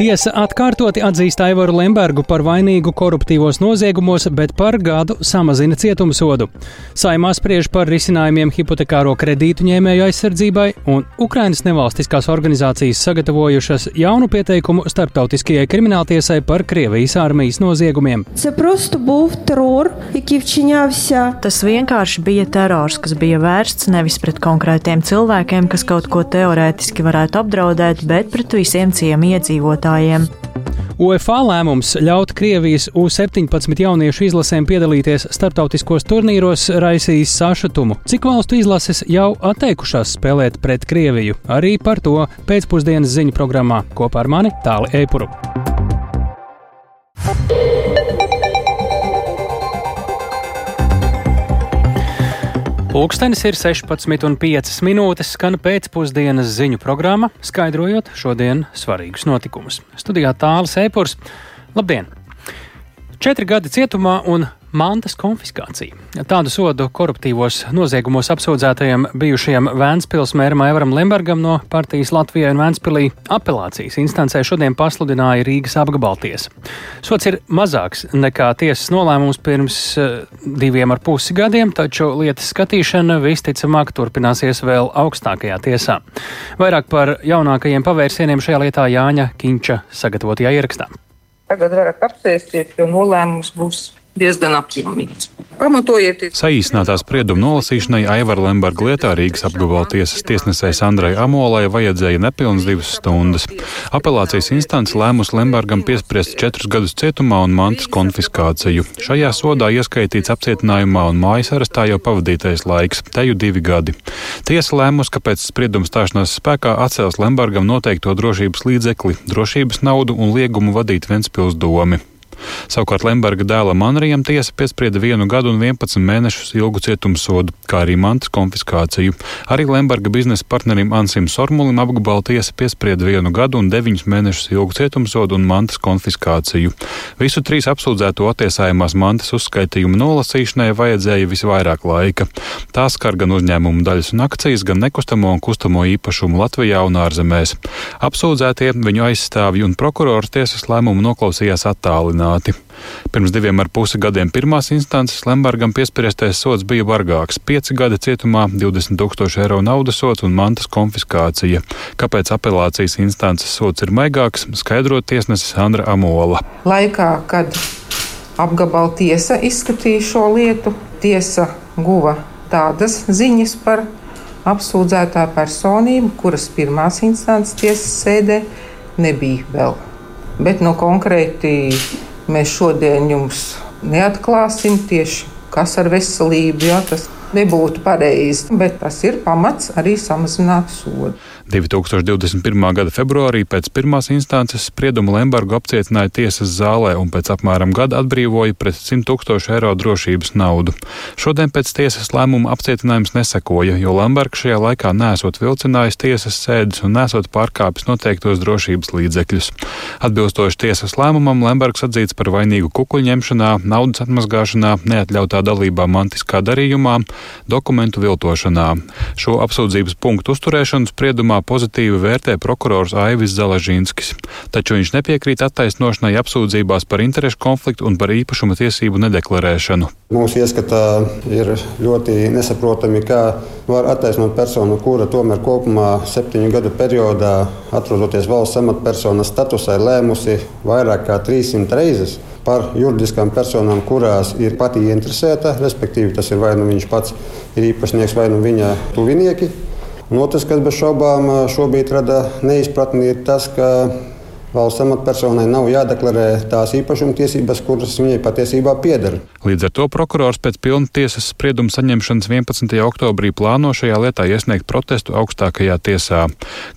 Tiesa atkārtoti atzīst Aivaru Lembergu par vainīgu koruptīvos noziegumos, bet par gadu samazina cietumsodu. Saimā spriež par risinājumiem hipotekāro kredītu ņēmēju aizsardzībai, un Ukrainas nevalstiskās organizācijas sagatavojušas jaunu pieteikumu starptautiskajai krimināltiesai par Krievijas armijas noziegumiem. Tas vienkārši bija terors, kas bija vērsts nevis pret konkrētiem cilvēkiem, kas kaut ko teorētiski varētu apdraudēt, bet pret visiem ciemu iedzīvotājiem spēlētājiem. UEFA lēmums ļaut Krievijas U-17 jauniešu izlasēm piedalīties starptautiskos turnīros raisīs sašutumu. Cik valstu izlases jau atteikušās spēlēt pret Krieviju? Arī par to pēcpusdienas ziņu programmā kopā ar mani Tāli Eipuru. Pūkstens ir 16,5 minūtes, skan pēcpusdienas ziņu programma, skaidrojot šodienas svarīgus notikumus. Studijā tālāk Sēpurs. Labdien! Četri gadi cietumā un mantas konfiskācija. Tādu sodu koruptīvos noziegumos apsūdzētajam bijušajam Vēnspils mēram Aivaram Lembergam no partijas Latvijai un Vēnspilī apelācijas instancē šodien pasludināja Rīgas apgabaltiesa. Sots ir mazāks nekā tiesas nolēmums pirms uh, diviem ar pusi gadiem, taču lietas skatīšana visticamāk turpināsies vēl augstākajā tiesā. Vairāk par jaunākajiem pavērsieniem šajā lietā Jāņa Kinča sagatavotajā ierakstā. Tagad varat apsēsties, jo nolēmums būs diezgan apjomīgs. Pamatojieties. Saīsinātā sprieduma nolasīšanai Aivara Lemberga lietā Rīgas apgabalu tiesas tiesnesēji Sandrai Amolai vajadzēja nepilnas divas stundas. Apelācijas instance lēmus Lembergam piespriest četrus gadus cietumā un mantas konfiskāciju. Šajā sodā ieskaitīts apcietinājumā un mājas arestā jau pavadītais laiks - teju divi gadi. Tiesa lēmus, ka pēc sprieduma stāšanās spēkā atcels Lembergam noteikto drošības līdzekli, drošības naudu un liegumu vadīt Ventspils domi. Savukārt Lemberga dēlam Anrijam tiesa piesprieda vienu gadu un 11 mēnešus ilgu cietumsodu, kā arī mantas konfiskāciju. Arī Lemberga biznesa partnerim Ansim Sormulim apgabala tiesa piesprieda vienu gadu un 9 mēnešus ilgu cietumsodu un mantas konfiskāciju. Visu trīs apsūdzēto attiesājumās mantas uzskaitījumu nolasīšanai vajadzēja visvairāk laika. Tās skar gan uzņēmumu daļas un akcijas, gan nekustamo un kustamo īpašumu Latvijā un ārzemēs. Apsūdzētie, viņu aizstāvji un prokurors tiesas lēmumu noklausījās attālināti apmierināti. Pirms diviem ar pusi gadiem pirmās instances Lembergam piespriestais sots bija bargāks - 5 gadi cietumā, 20 tūkstoši eiro naudas sots un mantas konfiskācija. Kāpēc apelācijas instances sots ir maigāks, skaidrot tiesnesis Andra Amola. Laikā, kad apgabala tiesa izskatīja šo lietu, tiesa guva tādas ziņas par apsūdzētā personību, kuras pirmās instances tiesas sēdē nebija vēl. Bet nu, konkrēti mēs šodien jums neatklāsim tieši kas ar veselību. Jā, tas nebūtu pareizi, bet tas ir pamats arī samazināt sodu. 2021. gada februārī pēc pirmās instances spriedumu Lembergu apcietināja tiesas zālē un pēc apmēram gada atbrīvoja pret 100 tūkstošu eiro drošības naudu. Šodien pēc tiesas lēmuma apcietinājums nesekoja, jo Lembergs šajā laikā nesot vilcinājis tiesas sēdes un nesot pārkāpis noteiktos drošības līdzekļus. Atbilstoši tiesas lēmumam Lembergs atzīts par vainīgu kukuļņemšanā, naudas atmazgāšanā, neatļautā dalībā mantiskā darījumā, dokumentu viltošanā. Šo apsūdzības punktu uzturēšanu spriedumā pozitīvi vērtē prokurors Aivis Zalažīnskis, taču viņš nepiekrīt attaisnošanai apsūdzībās par interešu konfliktu un par īpašuma tiesību nedeklarēšanu. Mūsu ieskatā ir ļoti nesaprotami, kā var attaisnot personu, kura tomēr kopumā septiņu gadu periodā, atrodoties valsts amatpersonas statusā, ir lēmusi vairāk kā 300 reizes par juridiskām personām, kurās ir pati interesēta, respektīvi tas ir vai nu viņš pats ir īpašnieks vai nu viņa tuvinieki. Un otrs, kas bez šaubām šobrīd rada neizpratni, ir tas, ka valsts amatpersonai nav jādeklarē tās īpašumtiesības, kuras viņai patiesībā pieder. Līdz ar to prokurors pēc pilna tiesas sprieduma saņemšanas 11. oktobrī plāno šajā lietā iesniegt protestu augstākajā tiesā.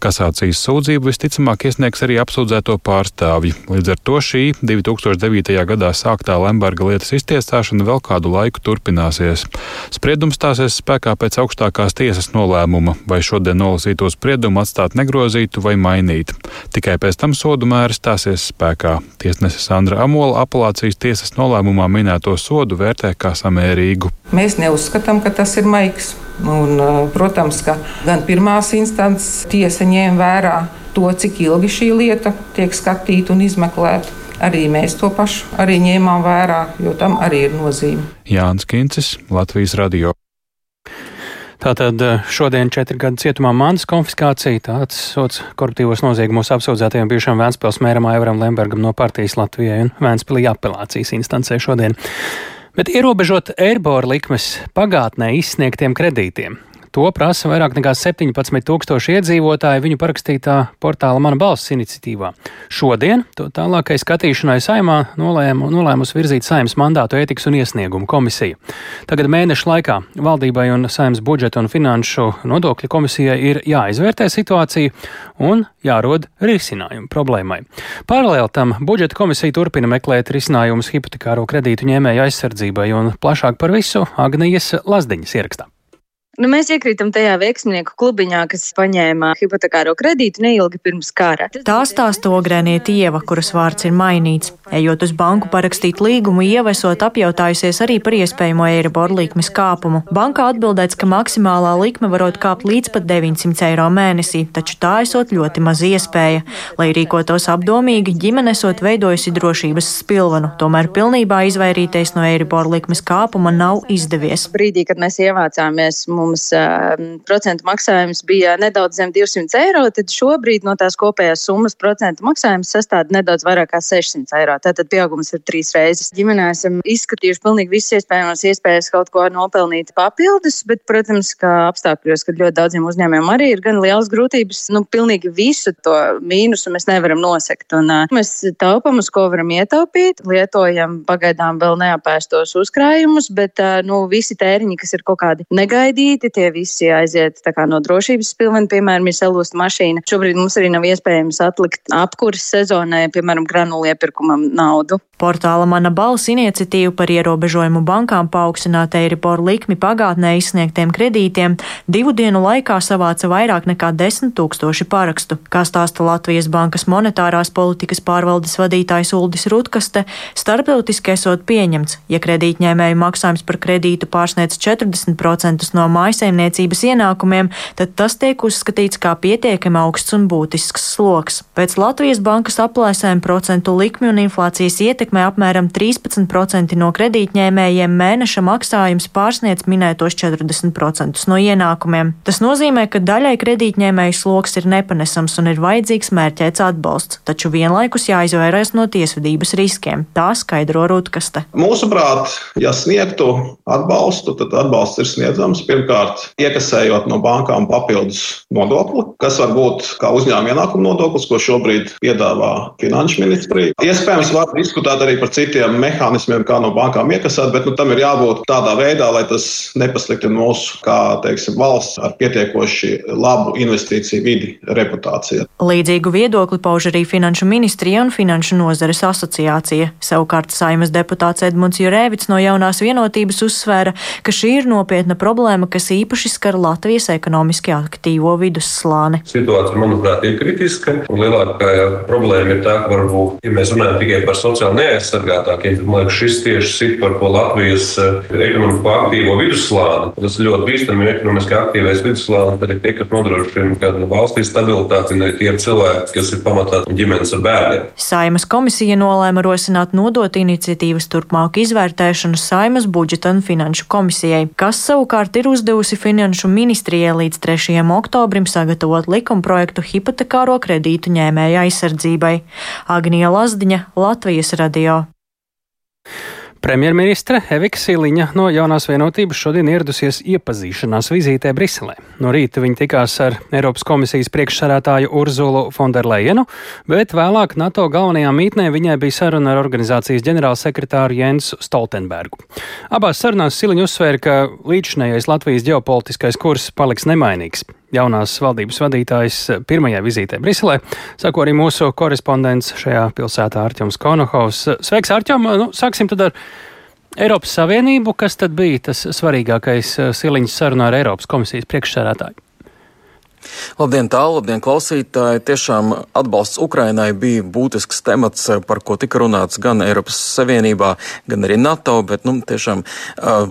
Kasācijas sūdzību visticamāk iesniegs arī apsūdzēto pārstāvji. Līdz ar to šī 2009. gadā sāktā Lemberga lietas iztiesāšana vēl kādu laiku turpināsies. Spriedums stāsies spēkā pēc augstākās tiesas nolēmuma, vai šodien nolasīto spriedumu atstāt negrozītu vai mainīt. Tikai pēc tam sodu sodu mērs stāsies spēkā. Tiesnese Sandra Amola apelācijas tiesas nolēmumā minēto sodu vērtē kā samērīgu. Mēs neuzskatām, ka tas ir maigs. Un, protams, ka gan pirmās instances tiesa ņēma vērā to, cik ilgi šī lieta tiek skatīta un izmeklēta. Arī mēs to pašu arī ņēmām vērā, jo tam arī ir nozīme. Jānis Kincis, Latvijas radio. Tātad eh, šodien četri gadi cietumā mantas konfiskācija, tāds sots koruptīvos noziegumos apsūdzētajiem bijušam Vēnspils mēram Aivaram Lembergam no partijas Latvijai un Vēnspilī apelācijas instancē šodien. Bet ierobežot Eirboru likmes pagātnē izsniegtiem kredītiem, To prasa vairāk nekā 17 tūkstoši iedzīvotāji viņu parakstītā portāla Mana balss iniciatīvā. Šodien to tālākai skatīšanai saimā nolēmu, nolēmus virzīt saimnes mandātu ētikas un iesniegumu komisija. Tagad mēnešu laikā valdībai un saimnes budžeta un finanšu nodokļu komisijai ir jāizvērtē situācija un jārod risinājumi problēmai. Paralēli tam budžeta komisija turpina meklēt risinājumus hipotekāro kredītu ņēmēju aizsardzībai un plašāk par visu Agnijas Lazdiņas ierakstā. Nu, mēs iekrītam tajā veiksmnieku klubiņā, kas paņēma hipotekāro kredītu neilgi pirms kara. Tā stāsta Ogrēnieta Ieva, kuras vārds ir mainīts. Ejot uz banku parakstīt līgumu, Ieva esot apjautājusies arī par iespējamo eiriboru likmes kāpumu. Bankā atbildēts, ka maksimālā likme varot kāpt līdz pat 900 eiro mēnesī, taču tā esot ļoti maz iespēja. Lai rīkotos apdomīgi, ģimene esot veidojusi drošības spilvenu, tomēr pilnībā izvairīties no eiriboru likmes kāpuma nav izdevies. Brīdī, kad mēs ievācāmies, mums uh, procentu maksājums bija nedaudz zem 200 eiro, tad šobrīd no tās kopējās summas procentu maksājums sastāv nedaudz vairāk kā 600 eiro. Tātad pieaugums ir trīs reizes. Ģimenē esam izskatījuši pilnīgi visas iespējamās iespējas kaut ko nopelnīt papildus, bet, protams, ka apstākļos, kad ļoti daudziem uzņēmējiem arī ir gan liels grūtības, nu, pilnīgi visu to mīnusu mēs nevaram nosekt. Un, uh, mēs taupam, uz ko varam ietaupīt, lietojam pagaidām vēl neapēstos uzkrājumus, bet uh, nu, visi tēriņi, kas ir kaut kādi negaidīti, kredīti, tie visi aiziet no drošības pilvena, piemēram, ir salūsta mašīna. Šobrīd mums arī nav iespējams atlikt apkuras sezonai, piemēram, granulu iepirkumam naudu. Portāla Mana balss iniciatīva par ierobežojumu bankām paaugstināt eiriboru likmi pagātnē izsniegtiem kredītiem divu dienu laikā savāca vairāk nekā 10 tūkstoši parakstu. Kā stāsta Latvijas Bankas monetārās politikas pārvaldes vadītājs Uldis Rutkaste, starptautiski esot pieņemts, ja kredītņēmēju maksājums par kredītu pārsniedz 40% no mājsaimniecības ienākumiem, tad tas tiek uzskatīts kā pietiekami augsts un būtisks sloks. Pēc Latvijas Bankas aplēsēm procentu likmi un inflācijas ietekmē apmēram 13% no kredītņēmējiem mēneša maksājums pārsniedz minētos 40% no ienākumiem. Tas nozīmē, ka daļai kredītņēmēju sloks ir nepanesams un ir vajadzīgs mērķēts atbalsts, taču vienlaikus jāizvairās no tiesvedības riskiem. Tā skaidro Rutkaste. Mūsuprāt, ja sniegtu atbalstu, tad atbalsts ir sniedzams pirmkārt iekasējot no bankām papildus nodokli, kas var būt kā uzņēmuma ienākuma nodoklis, ko šobrīd piedāvā Finanšu ministrija. Iespējams, var diskutēt arī par citiem mehānismiem, kā no bankām iekasēt, bet nu, tam ir jābūt tādā veidā, lai tas nepasliktina mūsu, kā teiksim, valsts ar pietiekoši labu investīciju vidi reputāciju. Līdzīgu viedokli pauž arī Finanšu ministrija un Finanšu nozares asociācija. Savukārt saimas deputāts Edmunds Jurēvits no jaunās vienotības uzsvēra, ka šī ir nopietna problēma, kas īpaši skar Latvijas ekonomiski aktīvo vidusslāni. Situācija, manuprāt, ir kritiska, lielākā problēma ir tā, ka varbūt, ja mēs runājam tikai par sociāli neaizsardzību, neaizsargātākie. Man liekas, šis tieši sit par ko Latvijas eh, ekonomisko aktīvo vidusslāni. Tas ir ļoti bīstami, jo ekonomiski aktīvais vidusslānis arī tie, kas nodrošina valstī stabilitāti, arī tie cilvēki, kas ir pamatā ģimenes ar bērniem. Saimas komisija nolēma rosināt nodot iniciatīvas turpmāku izvērtēšanu Saimas budžeta un finanšu komisijai, kas savukārt ir uzdevusi finanšu ministrijai līdz 3. oktobrim sagatavot likumprojektu hipotekāro kredītu ņēmēju aizsardzībai. Agnija Lazdiņa, Latvijas radio. Premjerministre Evika Siliņa no jaunās vienotības šodien ieradusies iepazīšanās vizītē Briselē. No rīta viņa tikās ar Eiropas komisijas priekšsarētāju Urzulu Fonderlejenu, bet vēlāk NATO galvenajā mītnē viņai bija saruna ar organizācijas ģenerālsekretāru Jensu Stoltenbergu. Abās sarunās Siliņa uzsvēra, ka līdzinējais Latvijas ģeopolitiskais kurs paliks nemainīgs jaunās valdības vadītājs pirmajai vizītē Briselē. Sako arī mūsu korespondents šajā pilsētā Arķems Konohovs. Sveiks, Arķem! Nu, sāksim tad ar Eiropas Savienību. Kas tad bija tas svarīgākais siliņas sarunā ar Eiropas komisijas priekšsēdētāju? Labdien, tālu, labdien, klausītāji! Tiešām atbalsts Ukrainai bija būtisks temats, par ko tika runāts gan Eiropas Savienībā, gan arī NATO, bet, nu, tiešām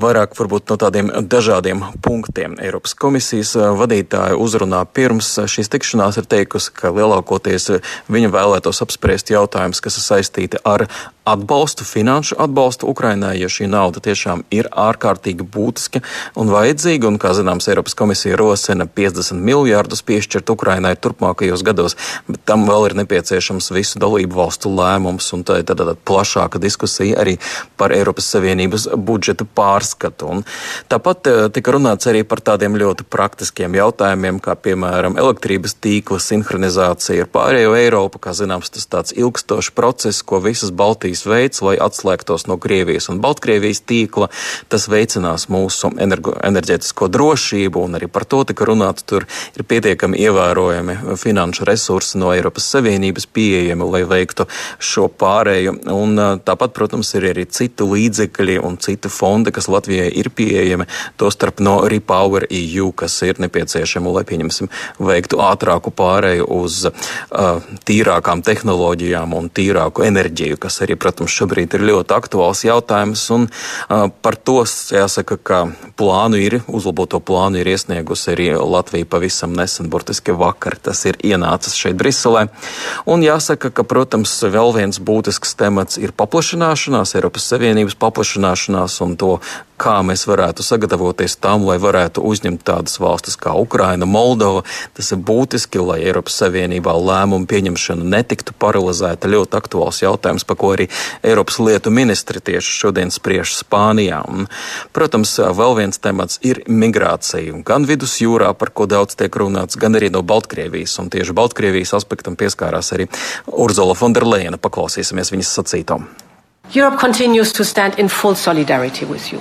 vairāk varbūt no tādiem dažādiem punktiem. Eiropas komisijas vadītāja uzrunā pirms šīs tikšanās ir teikusi, ka lielākoties viņa vēlētos apspriest jautājumus, kas ir saistīti ar atbalstu, finanšu atbalstu Ukrainai, jo šī nauda tiešām ir ārkārtīgi būtiska un vajadzīga. Un, kā zināms, Eiropas komisija rosina 50 miljārdus piešķirt Ukrainai turpmākajos gados, bet tam vēl ir nepieciešams visu dalību valstu lēmums. Un tā ir tāda plašāka diskusija arī par Eiropas Savienības budžeta pārskatu. Un tāpat eh, tika runāts arī par tādiem ļoti praktiskiem jautājumiem, kā piemēram elektrības tīkla sinhronizācija ar pārējo Eiropu. Kā zināms, tas tāds ilgstošs process, ko visas Baltijas veids, lai atslēgtos no Krievijas un Baltkrievijas tīkla. Tas veicinās mūsu energo, enerģētisko drošību, un arī par to tika runāts. Tur ir pietiekami ievērojami finanšu resursi no Eiropas Savienības pieejami, lai veiktu šo pārēju. Un, tāpat, protams, ir arī citi līdzekļi un citi fondi, kas Latvijai ir pieejami, tostarp no Repower EU, kas ir nepieciešami, lai pieņemsim, veiktu ātrāku pārēju uz uh, tīrākām tehnoloģijām un tīrāku enerģiju, kas arī protams, šobrīd ir ļoti aktuāls jautājums. Un, uh, par to jāsaka, ka plānu ir, uzlaboto plānu ir iesniegusi arī Latvija pavisam nesen, burtiski vakar. Tas ir ienācis šeit Briselē. Un jāsaka, ka, protams, vēl viens būtisks temats ir paplašināšanās, Eiropas Savienības paplašināšanās un to kā mēs varētu sagatavoties tam, lai varētu uzņemt tādas valstis kā Ukraina, Moldova. Tas ir būtiski, lai Eiropas Savienībā lēmumu pieņemšana netiktu paralizēta. Ļoti aktuāls jautājums, par ko arī Eiropas lietu ministri tieši šodien spriež Spānijā. Un, protams, vēl viens temats ir migrācija. Gan vidusjūrā, par ko daudz tiek runāts, gan arī no Baltkrievijas. Un tieši Baltkrievijas aspektam pieskārās arī Urzula Fonderleina. Paklausīsimies viņas sacītām. Europe continues to stand in full solidarity with you.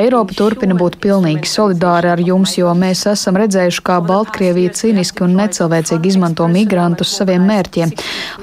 Eiropa turpina būt pilnīgi solidāra ar jums, jo mēs esam redzējuši, kā Baltkrievija cīniski un necilvēcīgi izmanto migrantus saviem mērķiem.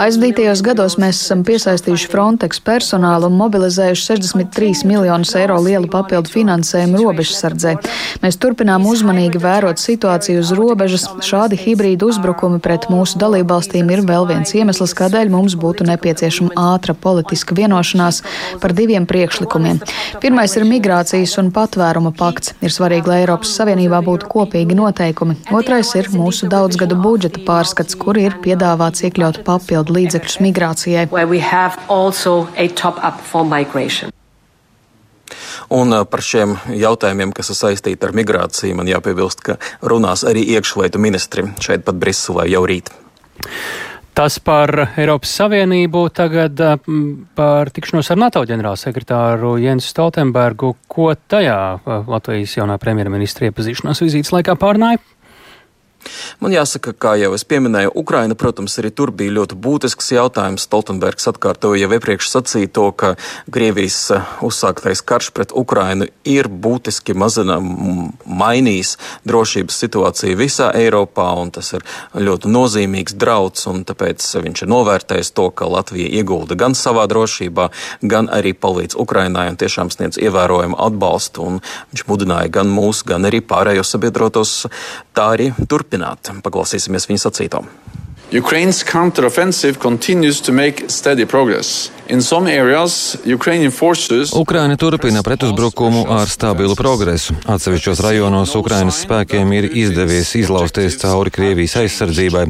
Aizvadītajos gados mēs esam piesaistījuši Frontex personālu un mobilizējuši 63 miljonus eiro lielu papildu finansējumu robežsardzē. Mēs turpinām uzmanīgi vērot situāciju uz robežas. Šādi hibrīdu uzbrukumi pret mūsu dalībvalstīm ir vēl viens iemesls, kādēļ mums būtu nepieciešama ātra politiska vienošanās par diviem priekšlikumiem. Pirmais ir migrācijas un patvēruma pakts. Ir svarīgi, lai Eiropas Savienībā būtu kopīgi noteikumi. Otrais ir mūsu daudzgadu budžeta pārskats, kur ir piedāvāts iekļaut papildu līdzekļus migrācijai. Un par šiem jautājumiem, kas ir saistīti ar migrāciju, man jāpiebilst, ka runās arī iekšlietu ministri šeit pat Briselē jau rīt. Tas par Eiropas Savienību, tagad par tikšanos ar NATO ģenerālsekretāru Jensu Stoltenbergu. Ko tajā Latvijas jaunā premjerministra iepazīšanās vizītes laikā pārnāja? Man jāsaka, kā jau es pieminēju, Ukraina, protams, arī tur bija ļoti būtisks jautājums. Stoltenbergs atkārtoja jau iepriekš sacīja to, ka Krievijas eh, uzsāktais karš pret Ukrainu ir būtiski mazina, mainījis drošības situāciju visā Eiropā, un tas ir ļoti nozīmīgs drauds, un tāpēc viņš ir novērtējis to, ka Latvija iegulda gan savā drošībā, gan arī palīdz Ukrainai un tiešām sniedz ievērojumu atbalstu, un viņš mudināja gan mūs, gan arī pārējos sabiedrotos tā arī turpināt turpināt. Paklausīsimies viņa sacīto. Ukraine's counteroffensive continues to make steady progress. Ukraina turpina pretuzbrukumu ar stabilu progresu. Atsevišķos rajonos Ukrainas spēkiem ir izdevies izlausties cauri Krievijas aizsardzībai,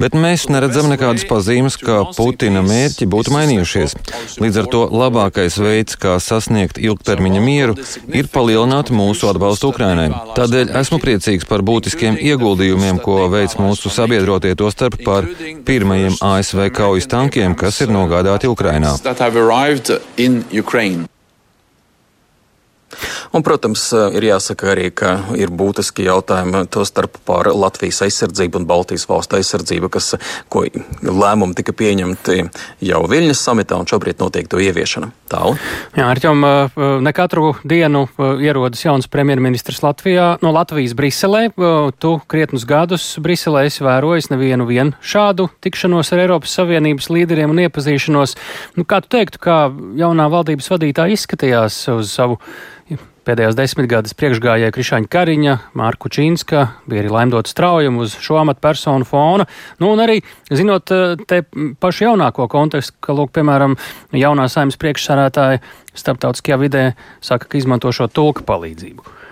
bet mēs neredzam nekādas pazīmes, ka Putina mērķi būtu mainījušies. Līdz ar to labākais veids, kā sasniegt ilgtermiņa mieru, ir palielināt mūsu atbalstu Ukrainai. Tādēļ esmu priecīgs par būtiskiem ieguldījumiem, ko veic mūsu sabiedrotie to starp par pirmajiem ASV kaujas tankiem, kas ir nogādāti Ukrainā that have arrived in Ukraine. Un, protams, ir jāsaka arī, ka ir būtiski jautājumi to starp par Latvijas aizsardzību un Baltijas valstu aizsardzību, kas, ko lēmumi tika pieņemti jau Viļņas samitā un šobrīd notiek to ieviešana. Tālu. Jā, Arķom, ne katru dienu ierodas jauns premjerministrs Latvijā, no Latvijas Briselē. Tu krietnus gadus Briselē esi vērojis nevienu vien šādu tikšanos ar Eiropas Savienības līderiem un iepazīšanos. Nu, kā tu teiktu, kā jaunā valdības vadītāja izskatījās uz savu Pēdējās desmitgades priekšgājēja Krišāņa Kariņa, Mārku Čīnska, bija arī laimdot straujumu uz šo amatpersonu fona. Nu, un arī, zinot eh, te pašu jaunāko kontekstu, ka, lūk, piemēram, jaunā saimnes priekšsarētāja starptautiskajā vidē saka, ka izmanto šo tulka palīdzību.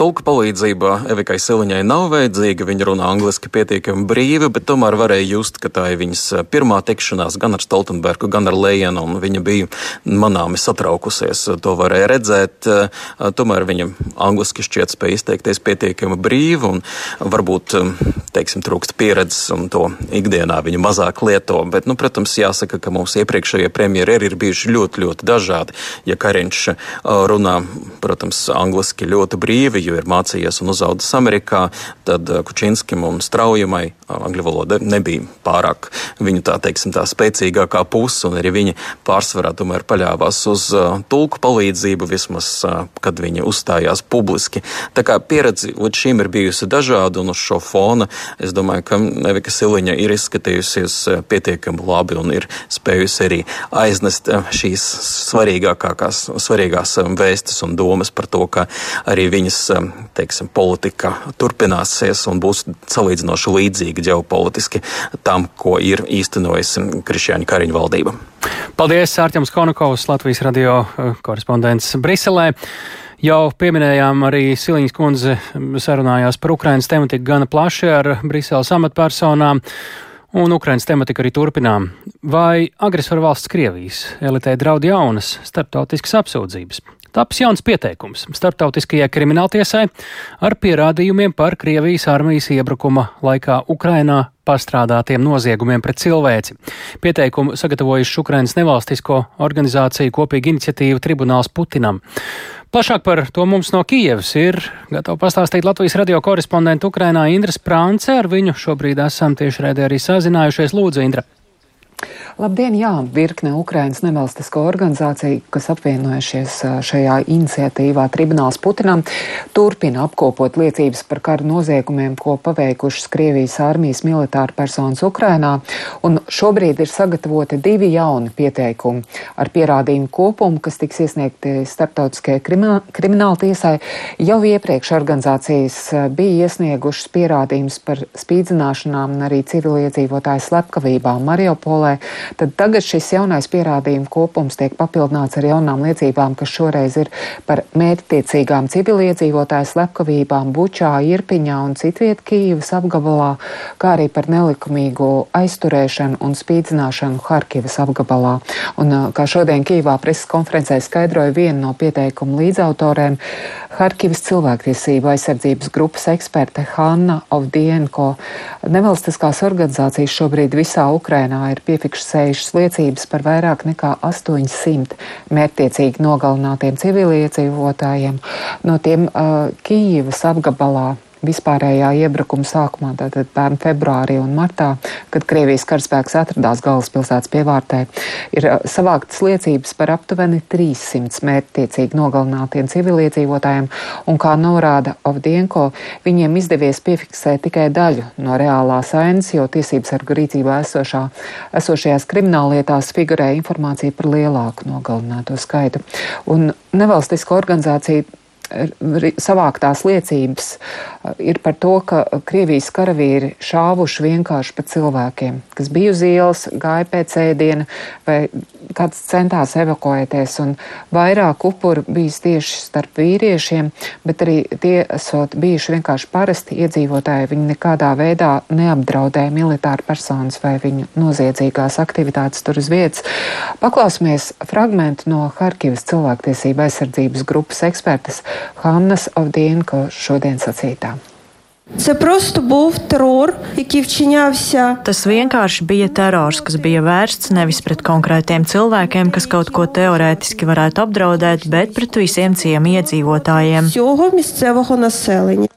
Tulka palīdzība Evikai Siliņai nav vajadzīga, viņa runā angliski pietiekami brīvi, bet tomēr varēja just, ka tā ir viņas eh, pirmā tikšanās gan ar Stoltenbergu, gan ar Lējenu, un viņa bija manāmi satraukusies. To varēja redzēt, eh, tomēr viņa angliski šķiet spēja izteikties pietiekami brīvi, un varbūt, eh, teiksim, trūkst pieredzes, un to ikdienā viņa mazāk lieto, bet, nu, protams, jāsaka, ka mūsu iepriekšējie premjeri ir bijuši ļoti, ļoti dažādi. Ja Kariņš runā, protams, angliski ļoti brīvi, jo ir mācījies un uzaudzis Amerikā, tad uh, Kučinskim un Straujamai angļu valoda nebija pārāk viņu tā teiksim tā spēcīgākā puse, un arī viņi pārsvarā tomēr paļāvās uz tulku palīdzību, vismaz, kad viņi uzstājās publiski. Tā kā pieredze līdz šim ir bijusi dažāda, un uz šo fona es domāju, ka Evika Siliņa ir izskatījusies pietiekami labi un ir spējusi arī aiznest šīs svarīgākās, svarīgās vēstis un domas par to, ka arī viņas teiksim, politika turpināsies un būs salīdzinoši līdzīga ģeopolitiski tam, ko ir īstenojusi Krišjāņa Kariņa valdība. Paldies, Ārķams Konakovs, Latvijas radio uh, korespondents Briselē. Jau pieminējām arī Siliņas kundze sarunājās par Ukrainas tematiku gana plaši ar Briseles amatpersonām. Un Ukrainas tematika arī turpinām. Vai agresoru valsts Krievijas elitē draud jaunas starptautiskas apsūdzības? Tapis jauns pieteikums starptautiskajai krimināltiesai ar pierādījumiem par Krievijas armijas iebrukuma laikā Ukrainā pastrādātiem noziegumiem pret cilvēci. Pieteikumu sagatavojuši Ukrainas nevalstisko organizāciju kopīga iniciatīva Tribunāls Putinam. Plašāk par to mums no Kijevas ir gatava pastāstīt Latvijas radio korespondenta Ukrainā Indra Sprānce. Ar viņu šobrīd esam tieši rēdē arī sazinājušies. Lūdzu, Indra! Labdien, jā, virkne Ukrainas nevalstisko organizāciju, kas apvienojušies šajā iniciatīvā Tribunāls Putinam, turpina apkopot liecības par karu noziegumiem, ko paveikušas Krievijas armijas militāra personas Ukrainā, un šobrīd ir sagatavoti divi jauni pieteikumi ar pierādījumu kopumu, kas tiks iesniegti starptautiskajai krimināla tiesai. Jau iepriekš organizācijas bija iesniegušas pierādījumus par spīdzināšanām un arī civiliedzīvotāju slepkavībām Mariupolē tad tagad šis jaunais pierādījumu kopums tiek papildināts ar jaunām liecībām, kas šoreiz ir par mērķtiecīgām civiliedzīvotāju slepkavībām Bučā, Irpiņā un citviet Kīivas apgabalā, kā arī par nelikumīgu aizturēšanu un spīdzināšanu Harkivas apgabalā. Un, kā šodien Kīvā preses konferencē skaidroja viena no pieteikuma līdzautorēm, Harkivas cilvēktiesību aizsardzības grupas eksperte Hanna Ovdienko. Nevalstiskās organizācijas šobrīd visā Ukrainā ir piefikšas piefiksējušas liecības par vairāk nekā 800 mērķtiecīgi nogalinātiem civiliedzīvotājiem, no tiem uh, Kīivas apgabalā vispārējā iebrukuma sākumā, tātad pērn februārī un martā, kad Krievijas karaspēks atradās galvaspilsētas pievārtē, ir savāktas liecības par aptuveni 300 mērķtiecīgi nogalinātiem civiliedzīvotājiem, un kā norāda Ovdienko, viņiem izdevies piefiksēt tikai daļu no reālās ainas, jo tiesības sargu rīcībā esošā, esošajās krimināllietās figurē informācija par lielāku nogalināto skaitu. Un nevalstisko organizāciju savāktās liecības ir par to, ka Krievijas karavīri šāvuši vienkārši pa cilvēkiem, kas bija uz ielas, gāja pēc ēdiena vai kāds centās evakuēties. Vairāk upuru bijis tieši starp vīriešiem, bet arī tie esot bijuši vienkārši parasti iedzīvotāji. Viņi nekādā veidā neapdraudēja militāru personas vai viņu noziedzīgās aktivitātes tur uz vietas. Paklausīsimies fragment no Harkivas cilvēktiesība aizsardzības grupas ekspertas Hannas Avdīnko šodien sacītā. Це просто був терор, який вчинявся. Tas vienkārši bija terors, kas bija vērsts nevis pret konkrētiem cilvēkiem, kas kaut ko teorētiski varētu apdraudēt, bet pret visiem ciemiedzīvotājiem. Всього місцевого населення.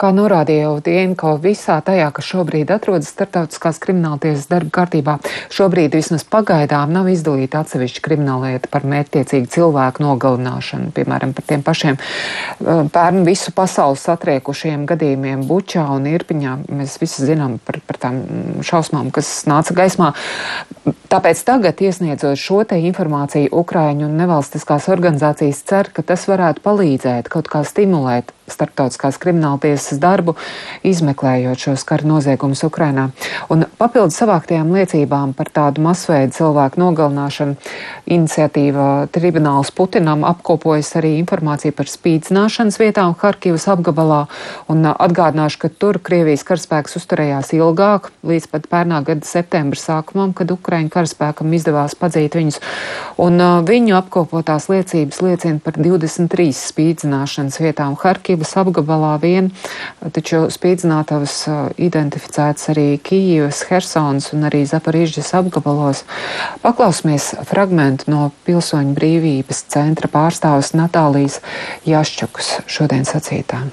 Kā norādīja Dienko, visā tajā, kas šobrīd atrodas starptautiskās krimināltiesas darba kārtībā, šobrīd vismaz pagaidām nav izdalīta atsevišķa krimināllieta par mērķtiecīgu cilvēku nogalināšanu, piemēram, par tiem pašiem uh, pērn visu pasauli satriekušiem gadījumiem Bučā un Irpiņā. Mēs visi zinām par, par tām šausmām, kas nāca gaismā. Tāpēc tagad, iesniedzot šo te informāciju, Ukraiņu un nevalstiskās organizācijas cer, ka tas varētu palīdzēt kaut kā stimulēt starptautiskās krimināltiesas darbu, izmeklējot šos kara noziegumus Ukrainā. Un papildus savāktajām liecībām par tādu masveidu cilvēku nogalināšanu, iniciatīva tribunāls Putinam apkopojas arī informāciju par spīdzināšanas vietām Harkivas apgabalā. Un atgādināšu, ka tur Krievijas karaspēks uzturējās ilgāk, līdz pat pērnā gada septembra sākumam, kad Ukraiņu karaspēkam izdevās padzīt viņus. Un uh, viņu apkopotās liecības liecina par 23 spīdzināšanas vietām Harkivas. Kīvas apgabalā vien, taču spīdzinātavas identificētas arī Kīvas, Hersons un arī Zaparīžģis apgabalos. Paklausmies fragmentu no Pilsoņu brīvības centra pārstāvis Natālijas Jaščukas šodien sacītām.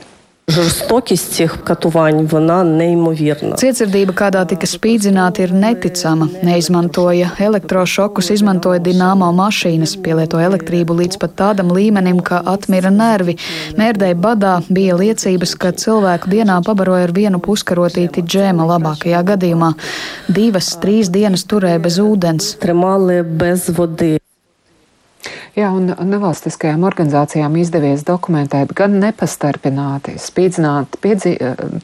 Žurstokīst cih katuvaņu vana neimovierna. Cietsirdība, kādā tika spīdzināta, ir neticama. Neizmantoja elektrošokus, izmantoja dināmo mašīnas, pielietoja elektrību līdz pat tādam līmenim, ka atmira nervi. Mērdēja badā bija liecības, ka cilvēku dienā pabaroja ar vienu puskarotīti džēma labākajā gadījumā. Divas, trīs dienas turēja bez ūdens. Tremāli bez vodī. Jā, un nevalstiskajām organizācijām izdevies dokumentēt gan nepastarpināti, spīdzināt piedzī,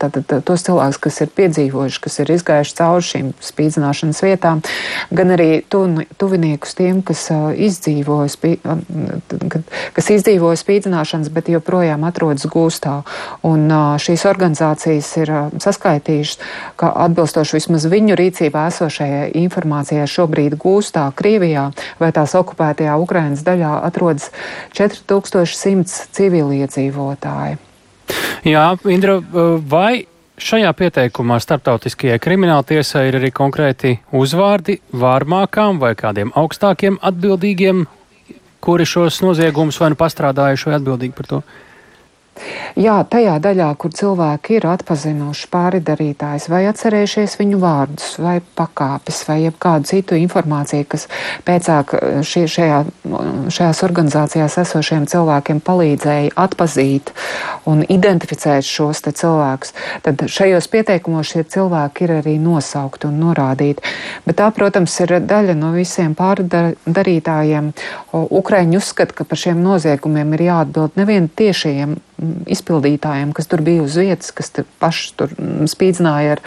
tātad, tos cilvēkus, kas ir piedzīvojuši, kas ir izgājuši cauri šīm spīdzināšanas vietām, gan arī tu, tuviniekus tiem, kas uh, izdzīvoja, spī, kas izdzīvoja spīdzināšanas, bet joprojām atrodas gūstā. Un šīs organizācijas ir saskaitījušas, ka atbilstoši vismaz viņu rīcībā esošajai informācijai šobrīd gūstā Krievijā vai tās okupētajā Ukrainas daļā daļā atrodas 4100 civiliedzīvotāji. Jā, Indra, vai šajā pieteikumā starptautiskajai krimināltiesai ir arī konkrēti uzvārdi vārmākām vai kādiem augstākiem atbildīgiem, kuri šos noziegumus vai nu pastrādājuši vai atbildīgi par to? Jā, tajā daļā, kur cilvēki ir atpazinuši pāridarītājs vai atcerējušies viņu vārdus vai pakāpes vai jebkādu citu informāciju, kas pēcāk eh, šie, šajā, šajās organizācijās esošiem cilvēkiem palīdzēja atpazīt un identificēt šos cilvēkus, tad šajos pieteikumos šie cilvēki ir arī nosaukti un norādīti. Bet tā, protams, ir daļa no visiem pārdarītājiem. Ukraiņi uzskata, ka par šiem noziegumiem ir jāatbild nevien tiešajiem izpildītājiem, kas tur bija uz vietas, kas tur paši tur spīdzināja, ar,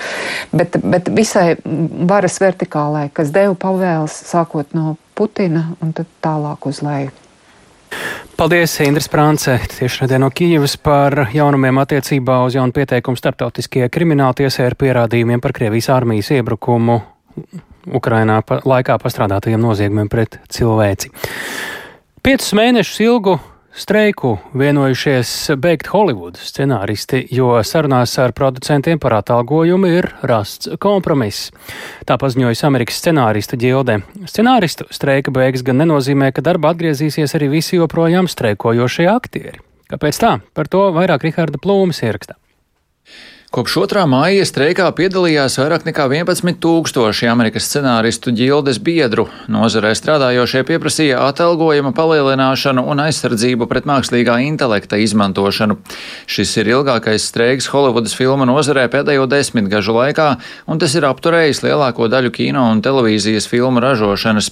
bet, bet visai varas vertikālai, kas deva pavēles sākot no Putina un tad tālāk uz leju. Paldies, Indras Prānce, tieši no Kijavas par jaunumiem attiecībā uz jaunu pieteikumu starptautiskajai krimināltiesai ar pierādījumiem par Krievijas armijas iebrukumu Ukrainā pa, laikā pastrādātajiem noziegumiem pret cilvēci. Piecus mēnešus ilgu Streiku vienojušies beigt Holivudas scenāristi, jo sarunās ar producentiem par atalgojumu ir rasts kompromiss. Tā paziņojas Amerikas scenārista ģilde. Scenāristu streika beigas gan nenozīmē, ka darba atgriezīsies arī visi joprojām streikojošie aktieri. Kāpēc tā? Par to vairāk Riharda Plūmas ierakstā. Kopš 2. māja streikā piedalījās vairāk nekā 11 tūkstoši Amerikas scenāristu ģildes biedru. Nozarē strādājošie pieprasīja atalgojuma palielināšanu un aizsardzību pret mākslīgā intelekta izmantošanu. Šis ir ilgākais streiks Holivudas filmu nozarē pēdējo desmitgažu laikā, un tas ir apturējis lielāko daļu kino un televīzijas filmu ražošanas.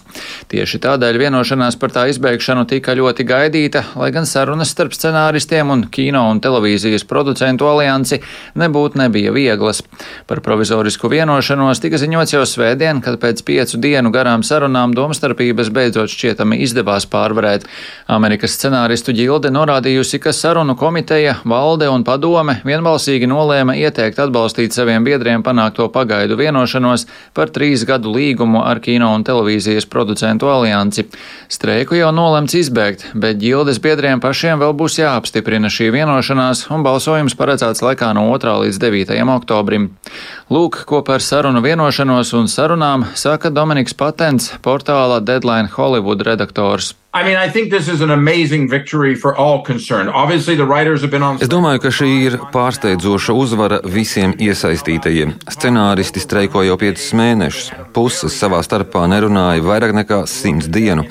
Tieši tādēļ vienošanās par tā izbeigšanu tika ļoti gaidīta, lai gan sarunas starp scenāristiem un kino un televīzijas producentu aliansi nebūtu būt nebija vieglas. Par provizorisku vienošanos tika ziņots jau svētdien, kad pēc piecu dienu garām sarunām domstarpības beidzot šķietami izdevās pārvarēt. Amerikas scenāristu ģilde norādījusi, ka sarunu komiteja, valde un padome vienbalsīgi nolēma ieteikt atbalstīt saviem biedriem panākto pagaidu vienošanos par trīs gadu līgumu ar kino un televīzijas producentu aliansi. Streiku jau nolemts izbēgt, bet ģildes biedriem pašiem vēl būs jāapstiprina šī vienošanās, un balsojums paredzēts laikā no 2. līdz līdz 9. oktobrim. Lūk, ko par sarunu vienošanos un sarunām saka Dominiks Patents, portāla Deadline Hollywood redaktors. I mean. Es domāju, ka šī ir pārsteidzoša uzvara visiem iesaistītajiem. Scenāristi streiko jau piecus mēnešus. Puses savā starpā nerunāja vairāk nekā simts dienu.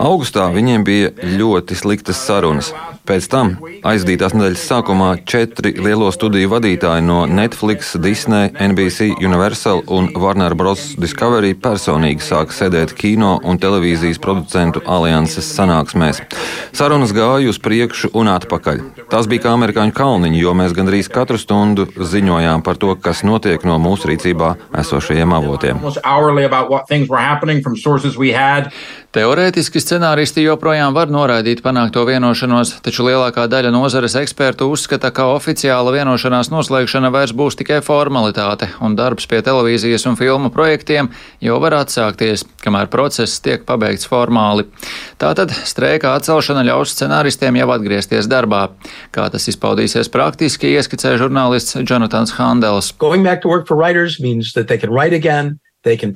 Augustā viņiem bija ļoti sliktas sarunas. Pēc tam, aizdītās nedēļas sākumā, četri lielo studiju vadītāji no Netflix, Disney, NBC, Universal un Warner Bros. Discovery personīgi sāka sēdēt kino un televīzijas producentu alianses sanāksmēs. Sarunas gāja uz priekšu un atpakaļ. Tās bija kā amerikāņu kalniņi, jo mēs gandrīz katru stundu ziņojām par to, kas notiek no mūsu rīcībā esošajiem avotiem. Teorētiski scenāristi joprojām var noraidīt panākto vienošanos, taču lielākā daļa nozares ekspertu uzskata, ka oficiāla vienošanās noslēgšana vairs būs tikai formalitāte, un darbs pie televīzijas un filmu projektiem jau var atsākties, kamēr process tiek pabeigts formāli. Tātad streika atcelšana ļaus scenāristiem jau atgriezties darbā. Kā tas izpaudīsies praktiski, ieskicē žurnālists Jonatans Handels. Again,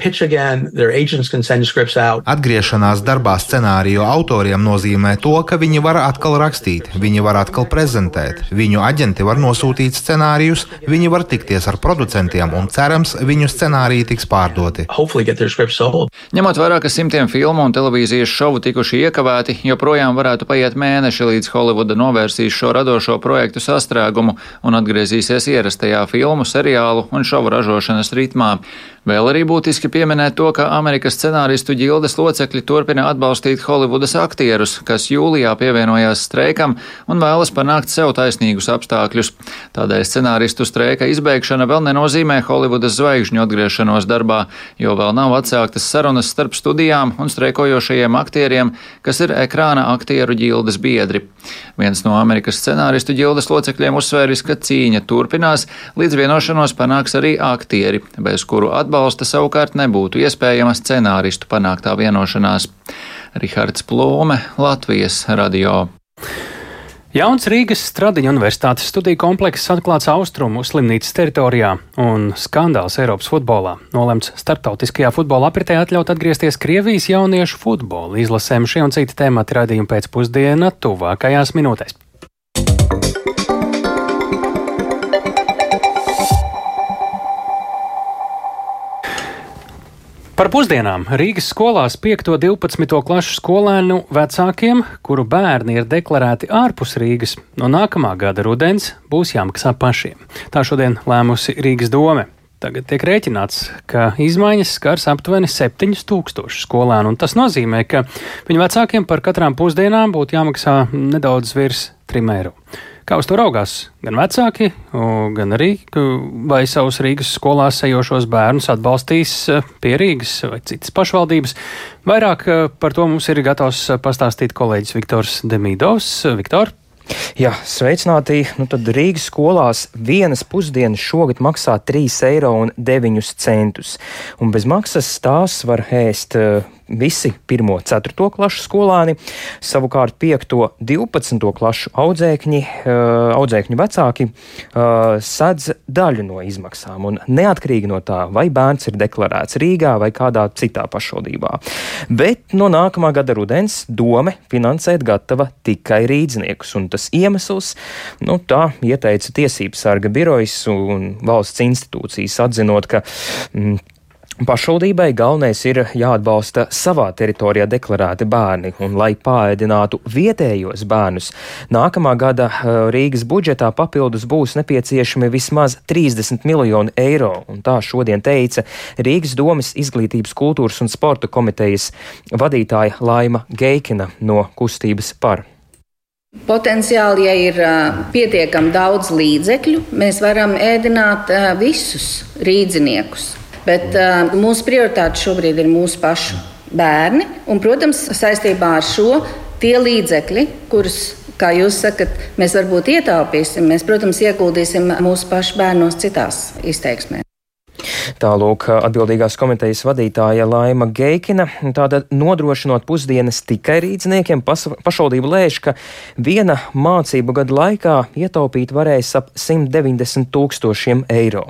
Atgriešanās darbā scenāriju autoriem nozīmē to, ka viņi var atkal rakstīt, viņi var atkal prezentēt, viņu aģenti var nosūtīt scenārijus, viņi var tikties ar producentiem un cerams, viņu scenāriji tiks pārdoti. Ņemot vērā, ka simtiem filmu un televīzijas šovu tikuši iekavēti, joprojām varētu paiet mēneši, līdz Holivuda novērsīs šo radošo projektu sastrēgumu un atgriezīsies ierastajā filmu, seriālu un šovu ražošanas ritmā. Vēl arī būtiski pieminēt to, ka Amerikas scenāristu ģildes locekļi turpina atbalstīt Holivudas aktierus, kas jūlijā pievienojās streikam un vēlas panākt sev taisnīgus apstākļus. Tādēļ scenāristu streika izbeigšana vēl nenozīmē Holivudas zvaigžņu atgriešanos darbā, jo vēl nav atsāktas sarunas starp studijām un streikojošajiem aktieriem, kas ir ekrāna aktieru ģildes biedri. Viens no Amerikas scenāristu ģildes locekļiem uzsvēris, ka cīņa turpinās, līdz vienošanos panāks arī aktieri, bez kuru atbalsta savukārt nebūtu iespējama scenāristu panāktā vienošanās. Rihards Plūme, Latvijas radio. Jauns Rīgas Stradiņa universitātes studiju komplekss atklāts austrumu slimnīcas teritorijā un skandāls Eiropas futbolā. Nolemts starptautiskajā futbola apritē atļaut atgriezties Krievijas jauniešu futbola izlasēm šie un citi temati raidījumi pēcpusdienā tuvākajās minūtēs. Par pusdienām Rīgas skolās 5. un 12. klašu skolēnu vecākiem, kuru bērni ir deklarēti ārpus Rīgas, no nākamā gada rudens būs jāmaksā pašiem. Tā šodien lēmusi Rīgas dome. Tagad tiek rēķināts, ka izmaiņas skars aptuveni 7000 skolēnu, un tas nozīmē, ka viņu vecākiem par katrām pusdienām būtu jāmaksā nedaudz virs 3 eiro. Kā uz to raugās gan vecāki, gan arī vai savus Rīgas skolās ejošos bērnus atbalstīs e, pie Rīgas vai citas pašvaldības. Vairāk e, par to mums ir gatavs pastāstīt kolēģis Viktors Demīdovs. Viktor! Jā, sveicināti. Nu, tad Rīgas skolās vienas pusdienas šogad maksā 3,9 eiro. Un bez maksas tās var ēst e, visi 1. un 4. klašu skolāni, savukārt 5. un 12. klašu audzēkņi, eh, audzēkņu vecāki eh, sedz daļu no izmaksām, un neatkarīgi no tā, vai bērns ir deklarēts Rīgā vai kādā citā pašvaldībā. Bet no nākamā gada rudens dome finansēt gatava tikai rīdzniekus, un tas iemesls, nu tā ieteica Tiesības sarga birojas un valsts institūcijas atzinot, ka mm, Pašvaldībai galvenais ir jāatbalsta savā teritorijā deklarēti bērni, un lai pāēdinātu vietējos bērnus, nākamā gada eh, Rīgas budžetā papildus būs nepieciešami vismaz 30 miljoni eiro, un tā šodien teica Rīgas domas izglītības, kultūras un sporta komitejas vadītāja Laima Geikina no kustības par. Potenciāli, ja ir uh, pietiekami daudz līdzekļu, mēs varam ēdināt uh, visus rīdziniekus. Bet uh, mūsu prioritāte šobrīd ir mūsu pašu bērni. Un, protams, saistībā ar šo tie līdzekļi, kurus, kā jūs sakat, mēs varbūt ietaupīsim, mēs, protams, ieguldīsim mūsu pašu bērnos citās izteiksmēs. Tālūk, atbildīgās komitejas vadītāja Laima Geikina. Tātad nodrošinot pusdienas tikai rīzniekiem, pašvaldība lēš, ka viena mācību gada laikā ietaupīt varēs ap 190 tūkstošiem eiro.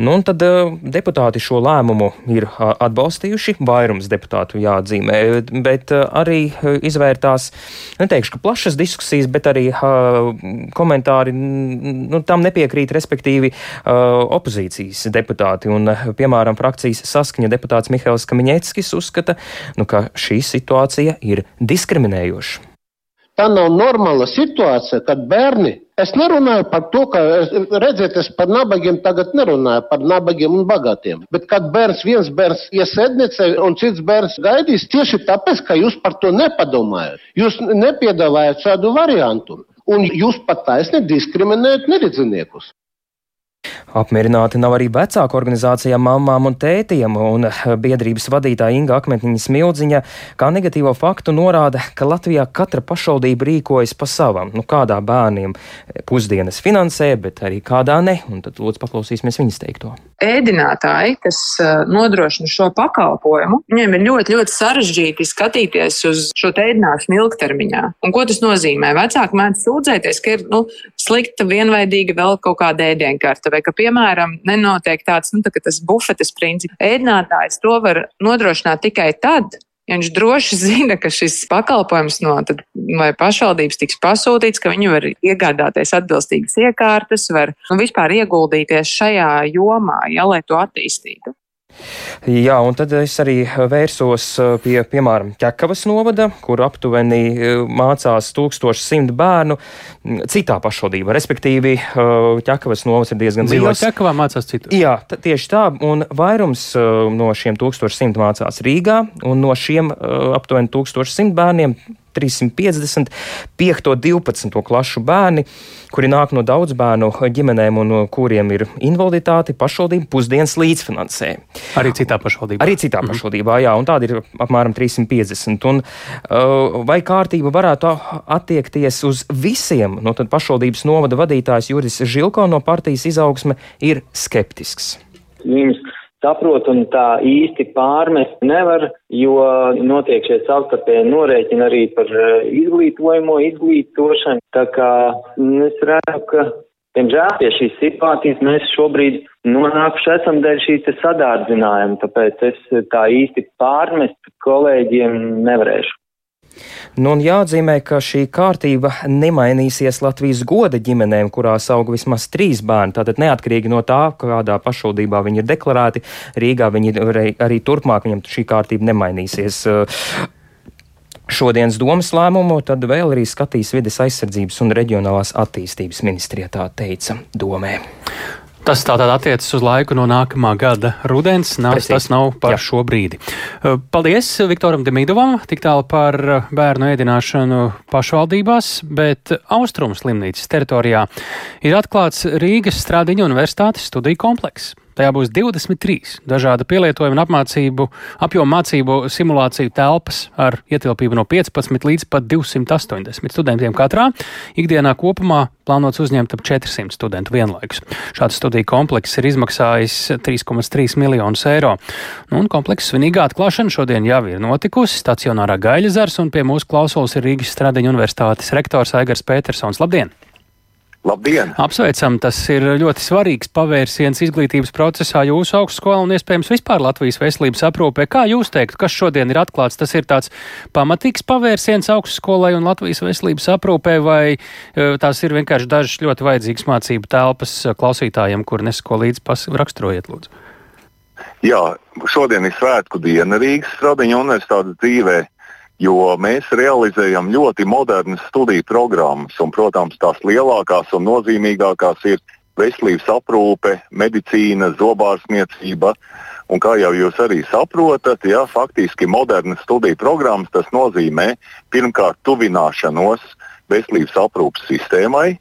Nu, un tad deputāti šo lēmumu ir atbalstījuši, vairums deputātu jāatzīmē, bet arī izvērtās, neteikšu, ka plašas diskusijas, bet arī komentāri nu, tam nepiekrīt, respektīvi opozīcijas deputāti. Un, piemēram, frakcijas saskaņa deputāts Mihails Kamiņeckis uzskata, nu, ka šī situācija ir diskriminējoša. Tā nav normāla situācija, kad bērni, es nerunāju par to, ka, redziet, es par nabagiem tagad nerunāju, par nabagiem un bagātiem, bet kad bērns, viens bērns iesedniecē un cits bērns gaidīs tieši tāpēc, ka jūs par to nepadomājat. Jūs nepiedāvājat šādu variantu. Un jūs pat taisni diskriminējat neredzīniekus. Apmierināti nav arī vecāku organizācijām Mamām un Tētiem, un biedrības vadītāja Inga Akmentiņa Smildziņa kā negatīvo faktu norāda, ka Latvijā katra pašvaldība rīkojas pa savam, nu kādā bērniem pusdienas finansē, bet arī kādā ne, un tad lūdzu paklausīsimies viņas teikto. Ēdinātāji, kas nodrošina šo pakalpojumu, viņiem ir ļoti, ļoti sarežģīti skatīties uz šo ēdināšanu ilgtermiņā. Un ko tas nozīmē? Vecāki mēdz sūdzēties, ka ir nu, slikta, vienveidīga vēl kaut kāda ēdienkarta vai ka piemēram, nenotiek tāds, nu, tā, tas bufetes princips. Ēdinātājs to var nodrošināt tikai tad, ja viņš droši zina, ka šis pakalpojums no pašvaldības tiks pasūtīts, ka viņi var iegādāties atbilstīgas iekārtas, var nu, vispār ieguldīties šajā jomā, ja, lai to attīstītu. Jā, un tad es arī vērsos uh, pie, piemēram, Ķekavas novada, kur aptuveni uh, mācās 1100 bērnu citā pašvaldībā. Respektīvi, uh, Ķekavas novads ir diezgan liels. Ķekavā mācās citur. Jā, tieši tā, un vairums no šiem 1100 mācās Rīgā, un no šiem aptuveni 1100 bērniem 350, 5, 12 klašu bērni, kuri nāk no daudz bērnu ģimenēm un kuriem ir invaliditāte, pašvaldība pusdienas līdzfinansē. Arī citā pašvaldībā. Arī citā mhm. pašvaldībā, jā, un tādi ir apmēram 350. Un, uh, vai kārtība varētu attiekties uz visiem? No tad pašvaldības novada vadītājs Juris Žilko no partijas izaugsme ir skeptisks. Viņas saprot un tā īsti pārmest nevar, jo notiek šie savstarpēji norēķini arī par eh, izglītojumu, izglītošanu. Tā kā es redzu, ka, diemžēl, pie šīs situācijas mēs šobrīd nonākuši esam dēļ šīs sadārdzinājuma, tāpēc es tā īsti pārmest kolēģiem nevarēšu. Nu, un jāatzīmē, ka šī kārtība nemainīsies Latvijas goda ģimenēm, kurās aug vismaz trīs bērni. Tātad neatkarīgi no tā, kādā pašvaldībā viņi ir deklarēti, Rīgā viņi arī, turpmāk viņam šī kārtība nemainīsies. Šodienas domas lēmumu tad vēl arī skatīs vides aizsardzības un reģionālās attīstības ministrijā, tā teica domē. Tas tātad attiecas uz laiku no nākamā gada rudens, Precīzi. tas nav par Jā. šo brīdi. Uh, paldies Viktoram Demidovam tik tālu par bērnu ēdināšanu pašvaldībās, bet Austrums slimnīcas teritorijā ir atklāts Rīgas Strādiņu universitātes studiju komplekss. Tajā būs 23 dažāda pielietojuma un apmācību, apjoma mācību simulāciju telpas ar ietilpību no 15 līdz pat 280 studentiem katrā. Ikdienā kopumā plānots uzņemt ap 400 studentu vienlaikus. Šāds studiju komplekss ir izmaksājis 3,3 miljonus eiro. Nu, un komplekss svinīgā atklāšana šodien jau ir notikusi stacionārā Gaļazars, un pie mūsu klausulas ir Rīgas Stradiņa universitātes rektors Aigars Petersons. Labdien! Labdien! Apsveicam, tas ir ļoti svarīgs pavērsiens izglītības procesā jūsu augstskolā un iespējams vispār Latvijas veselības aprūpē. Kā jūs teiktu, kas šodien ir atklāts? Tas ir tāds pamatīgs pavērsiens augstskolai un Latvijas veselības aprūpē, vai e, tās ir vienkārši dažas ļoti vajadzīgas mācību telpas klausītājiem, kur nesko līdzi raksturojiet, lūdzu? Jā, šodien ir svētku diena Rīgas Stradiņa universitātes dzīvē jo mēs realizējam ļoti modernas studiju programmas. Un, protams, tās lielākās un nozīmīgākās ir veselības aprūpe, medicīna, zobārstniecība. Un kā jau jūs arī saprotat, ja, faktiski modernas studiju programmas tas nozīmē pirmkārt tuvināšanos veselības aprūpes sistēmai,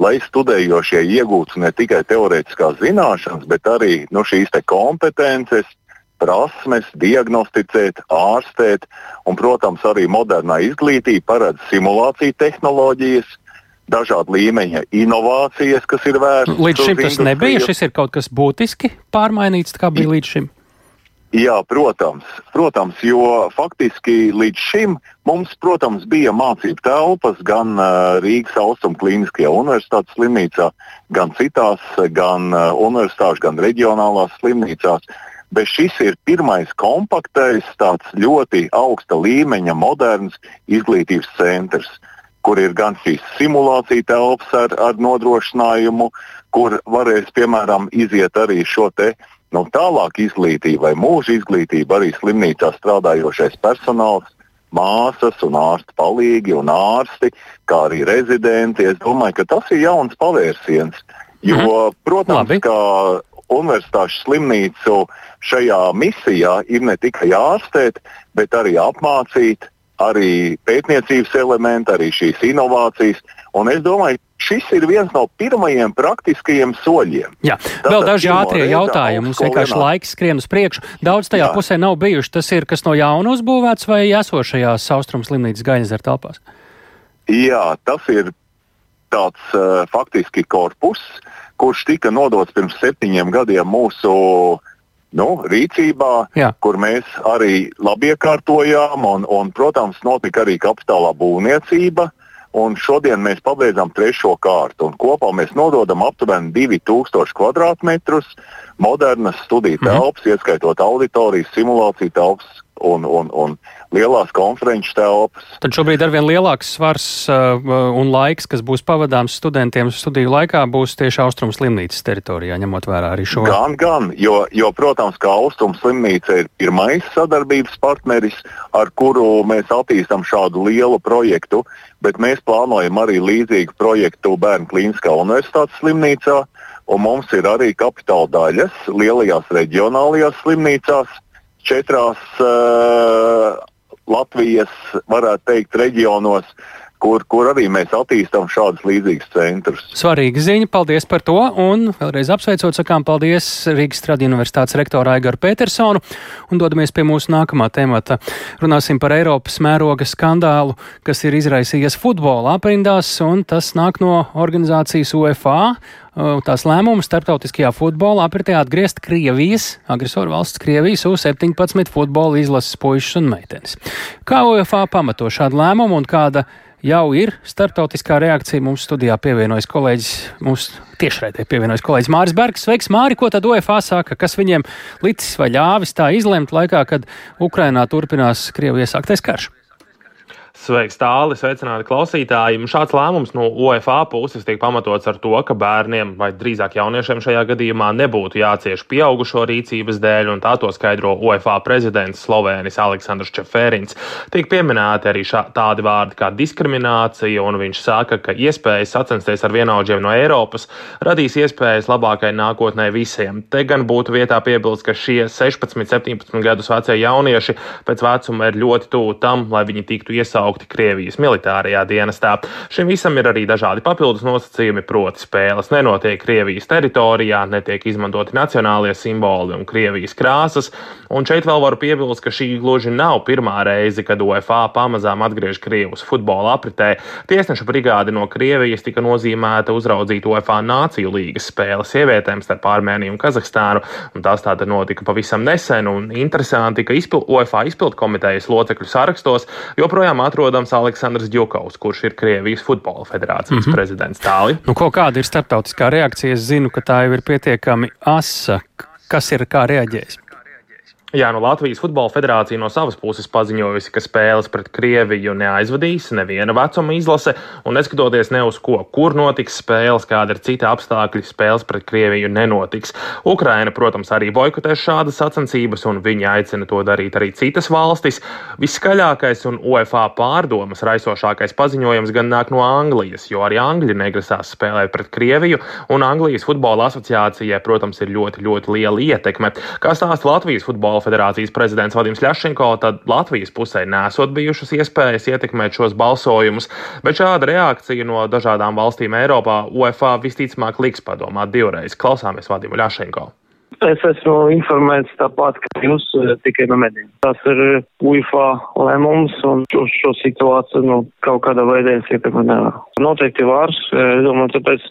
lai studējošie iegūtu ne tikai teorētiskās zināšanas, bet arī nu, šīs kompetences, prasmes, diagnosticēt, ārstēt, un, protams, arī modernā izglītība paredz simulāciju tehnoloģijas, dažāda līmeņa inovācijas, kas ir vērstas. Līdz šim tas nebija. Šis ir kaut kas būtiski pārmainīts, kā bija līdz šim. Jā, protams, protams, jo faktiski līdz šim mums, protams, bija mācību telpas gan uh, Rīgas Austrumu Kliniskajā universitātes slimnīcā, gan citās, gan uh, universitāšu, gan reģionālās slimnīcās. Bet šis ir pirmais kompaktais, tāds ļoti augsta līmeņa, moderns izglītības centrs, kur ir gan šīs simulācija telpas ar, ar nodrošinājumu, kur varēs, piemēram, iziet arī šo te Nu, tālāk izglītība vai mūža izglītība arī slimnīcā strādājošais personāls, māsas un ārsta palīgi un ārsti, kā arī rezidenti. Es domāju, ka tas ir jauns pavērsiens. Jo, mhm. protams, Labi. ka universitāšu slimnīcu šajā misijā ir ne tikai ārstēt, bet arī apmācīt, arī pētniecības elementi, arī šīs inovācijas. Un es domāju, šis ir viens no pirmajiem praktiskajiem soļiem. Jā, Tātad vēl daži ātrie jautājumi. Mums vienkārši laiks skrien uz priekšu. Daudz tajā Jā. pusē nav bijuši. Tas ir kas no jauna uzbūvēts vai esošajās austrums slimnīcas gaļas ar telpās? Jā, tas ir tāds uh, faktiski korpus, kurš tika nodots pirms septiņiem gadiem mūsu nu, rīcībā, Jā. kur mēs arī labi iekārtojām, un, un, protams, notika arī kapitālā būvniecība. Un šodien mēs pabeidzam trešo kārtu. Kopā mēs nododam aptuveni 2000 km2 modernas studiju mhm. telpas, mm -hmm. ieskaitot auditorijas, simulāciju telpas un, un, un lielās konferenču telpas. Tad šobrīd ar vien lielāks svars uh, un laiks, kas būs pavadāms studentiem studiju laikā, būs tieši Austrums slimnīcas teritorijā, ņemot vērā arī šo. Gan, gan, jo, jo protams, ka Austrums slimnīca ir pirmais sadarbības partneris, ar kuru mēs attīstam šādu lielu projektu, bet mēs plānojam arī līdzīgu projektu Bērnu Klīniskā universitātes slimnīcā. Un mums ir arī kapitāla daļas lielajās reģionālajās slimnīcās, četrās uh, Latvijas, varētu teikt, reģionos, kur, kur arī mēs attīstām šādus līdzīgus centrus. Svarīga ziņa, paldies par to. Un vēlreiz apsveicot, sakām paldies Rīgas Stradiņu universitātes rektoru Aigaru Petersonu un dodamies pie mūsu nākamā temata. Runāsim par Eiropas mēroga skandālu, kas ir izraisījies futbola aprindās, un tas nāk no organizācijas UEFA tās lēmumu starptautiskajā futbolā apritē atgriezt Krievijas, agresoru valsts Krievijas U-17 futbola izlases puišus un meitenes. Kā UEFA pamato šādu lēmumu un kāda jau ir starptautiskā reakcija. Mums studijā pievienojas kolēģis, mums tiešraidē pievienojas kolēģis Māris Bergs. Sveiks, Māri, ko tad UEFA saka, kas viņiem licis vai ļāvis tā izlemt laikā, kad Ukrainā turpinās Krievijas sāktais karš? Sveiks, tālāk, sveicināti klausītāji. Šāds lēmums no UEFA puses tiek pamatots ar to, ka bērniem, vai drīzāk jauniešiem šajā gadījumā, nebūtu jācieš pieaugušo rīcības dēļ, un tā to skaidro UEFA prezidents Slovēnis Aleksandrs Čeferins. Tiek pieminēti arī šā, tādi vārdi kā diskriminācija, un viņš saka, ka iespējas sacensties ar vienaudžiem no Eiropas radīs iespējas labākai nākotnē visiem. Te gan būtu vietā piebilst, ka šie 16, 17 gadus vecie jaunieši pēc vecuma ir ļoti tuvu tam, lai viņi tiktu iesaistīti iesaukti Krievijas militārajā dienestā. Šim visam ir arī dažādi papildus nosacījumi, proti spēles nenotiek Krievijas teritorijā, netiek izmantoti nacionālie simboli un Krievijas krāsas, un šeit vēl varu piebilst, ka šī gluži nav pirmā reize, kad UEFA pamazām atgriež Krievus futbola apritē. Tiesneša brigāde no Krievijas tika nozīmēta uzraudzīt UEFA Nāciju līgas spēles sievietēm starp Armēniju un Kazahstānu, un tās tātad notika pavisam nesen, un interesanti, ka izpil, UEFA izpildu komitejas locekļu sarakstos joprojām atrodas atrodams Aleksandrs Džukaus, kurš ir Krievijas futbola federācijas mm -hmm. prezidents. Tāli. Nu, ko, kāda ir starptautiskā reakcija? Es zinu, ka tā jau ir pietiekami asa. Kas ir kā reaģējis? Jā, no Latvijas Futbola Federācija no savas puses paziņojusi, ka spēles pret Krieviju neaizvadīs neviena vecuma izlase, un neskatoties ne uz ko, kur notiks spēles, kāda ir cita apstākļi, spēles pret Krieviju nenotiks. Ukraina, protams, arī boikotēs šādas sacensības, un viņi aicina to darīt arī citas valstis. Viskaļākais un UEFA pārdomas raisošākais paziņojums gan nāk no Anglijas, jo arī Angļi negrasās spēlēt pret Krieviju, un Anglijas futbola asociācijai, protams, ir ļoti, ļoti liela ietekme. Kā stāsta Latvijas Futbola federācijas prezidents Vadims Ļašenko, tad Latvijas pusē nesot bijušas iespējas ietekmēt šos balsojumus, bet šāda reakcija no dažādām valstīm Eiropā UEFA visticamāk liks padomāt divreiz. Klausāmies Vadimu Ļašenko. Es esmu informēts tāpat, ka jūs tikai no medijiem. Tas ir UFA lēmums un uz šo situāciju nu, kaut kādā veidā es ietekmēt nevaru. Noteikti vārs, es domāju, tāpēc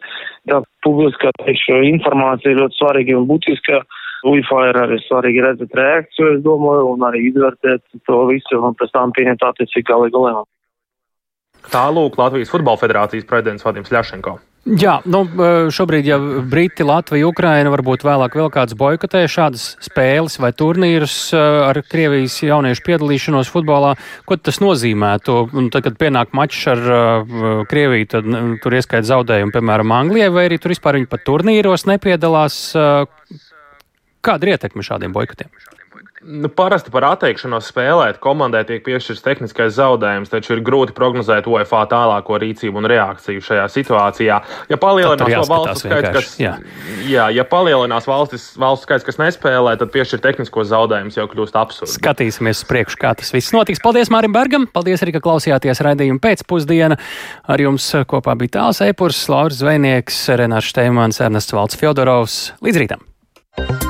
tā publiskā teikšu, informācija ir ļoti svarīga un būtiska. UFA ir arī svarīgi redzēt reakciju, es domāju, un arī izvērtēt to visu un pēc tam pieņemt attiecīgi galīgu lēmumu. Tā lūk Latvijas Futbola Federācijas prezidents Vadims Ļašenko. Jā, nu, šobrīd jau Briti, Latvija, Ukraina, varbūt vēlāk vēl kāds boikotē šādas spēles vai turnīrus ar Krievijas jauniešu piedalīšanos futbolā. Ko tas nozīmētu? Un tad, kad pienāk mačs ar uh, Krieviju, tad tur ieskait zaudējumu, piemēram, Anglijai, vai arī tur vispār viņi pat turnīros nepiedalās. Kāda ir ietekme šādiem boikotiem? Nu, parasti par atteikšanos spēlēt komandai tiek piešķirts tehniskais zaudējums, taču ir grūti prognozēt UEFA tālāko rīcību un reakciju šajā situācijā. Ja palielinās valstu skaits, kas, jā. Jā, ja palielinās valstis, valstu skaits, kas nespēlē, tad piešķirt tehniskos zaudējumus jau kļūst absurdi. Skatīsimies uz priekšu, kā tas viss notiks. Paldies Mārim Bergam, paldies arī, ka klausījāties raidījumu pēcpusdienu. Ar jums kopā bija Tāls Eipurs, Lauris Zvainieks, Renārs Šteimans, Ernests Valds Fjodorovs. Līdz rītam!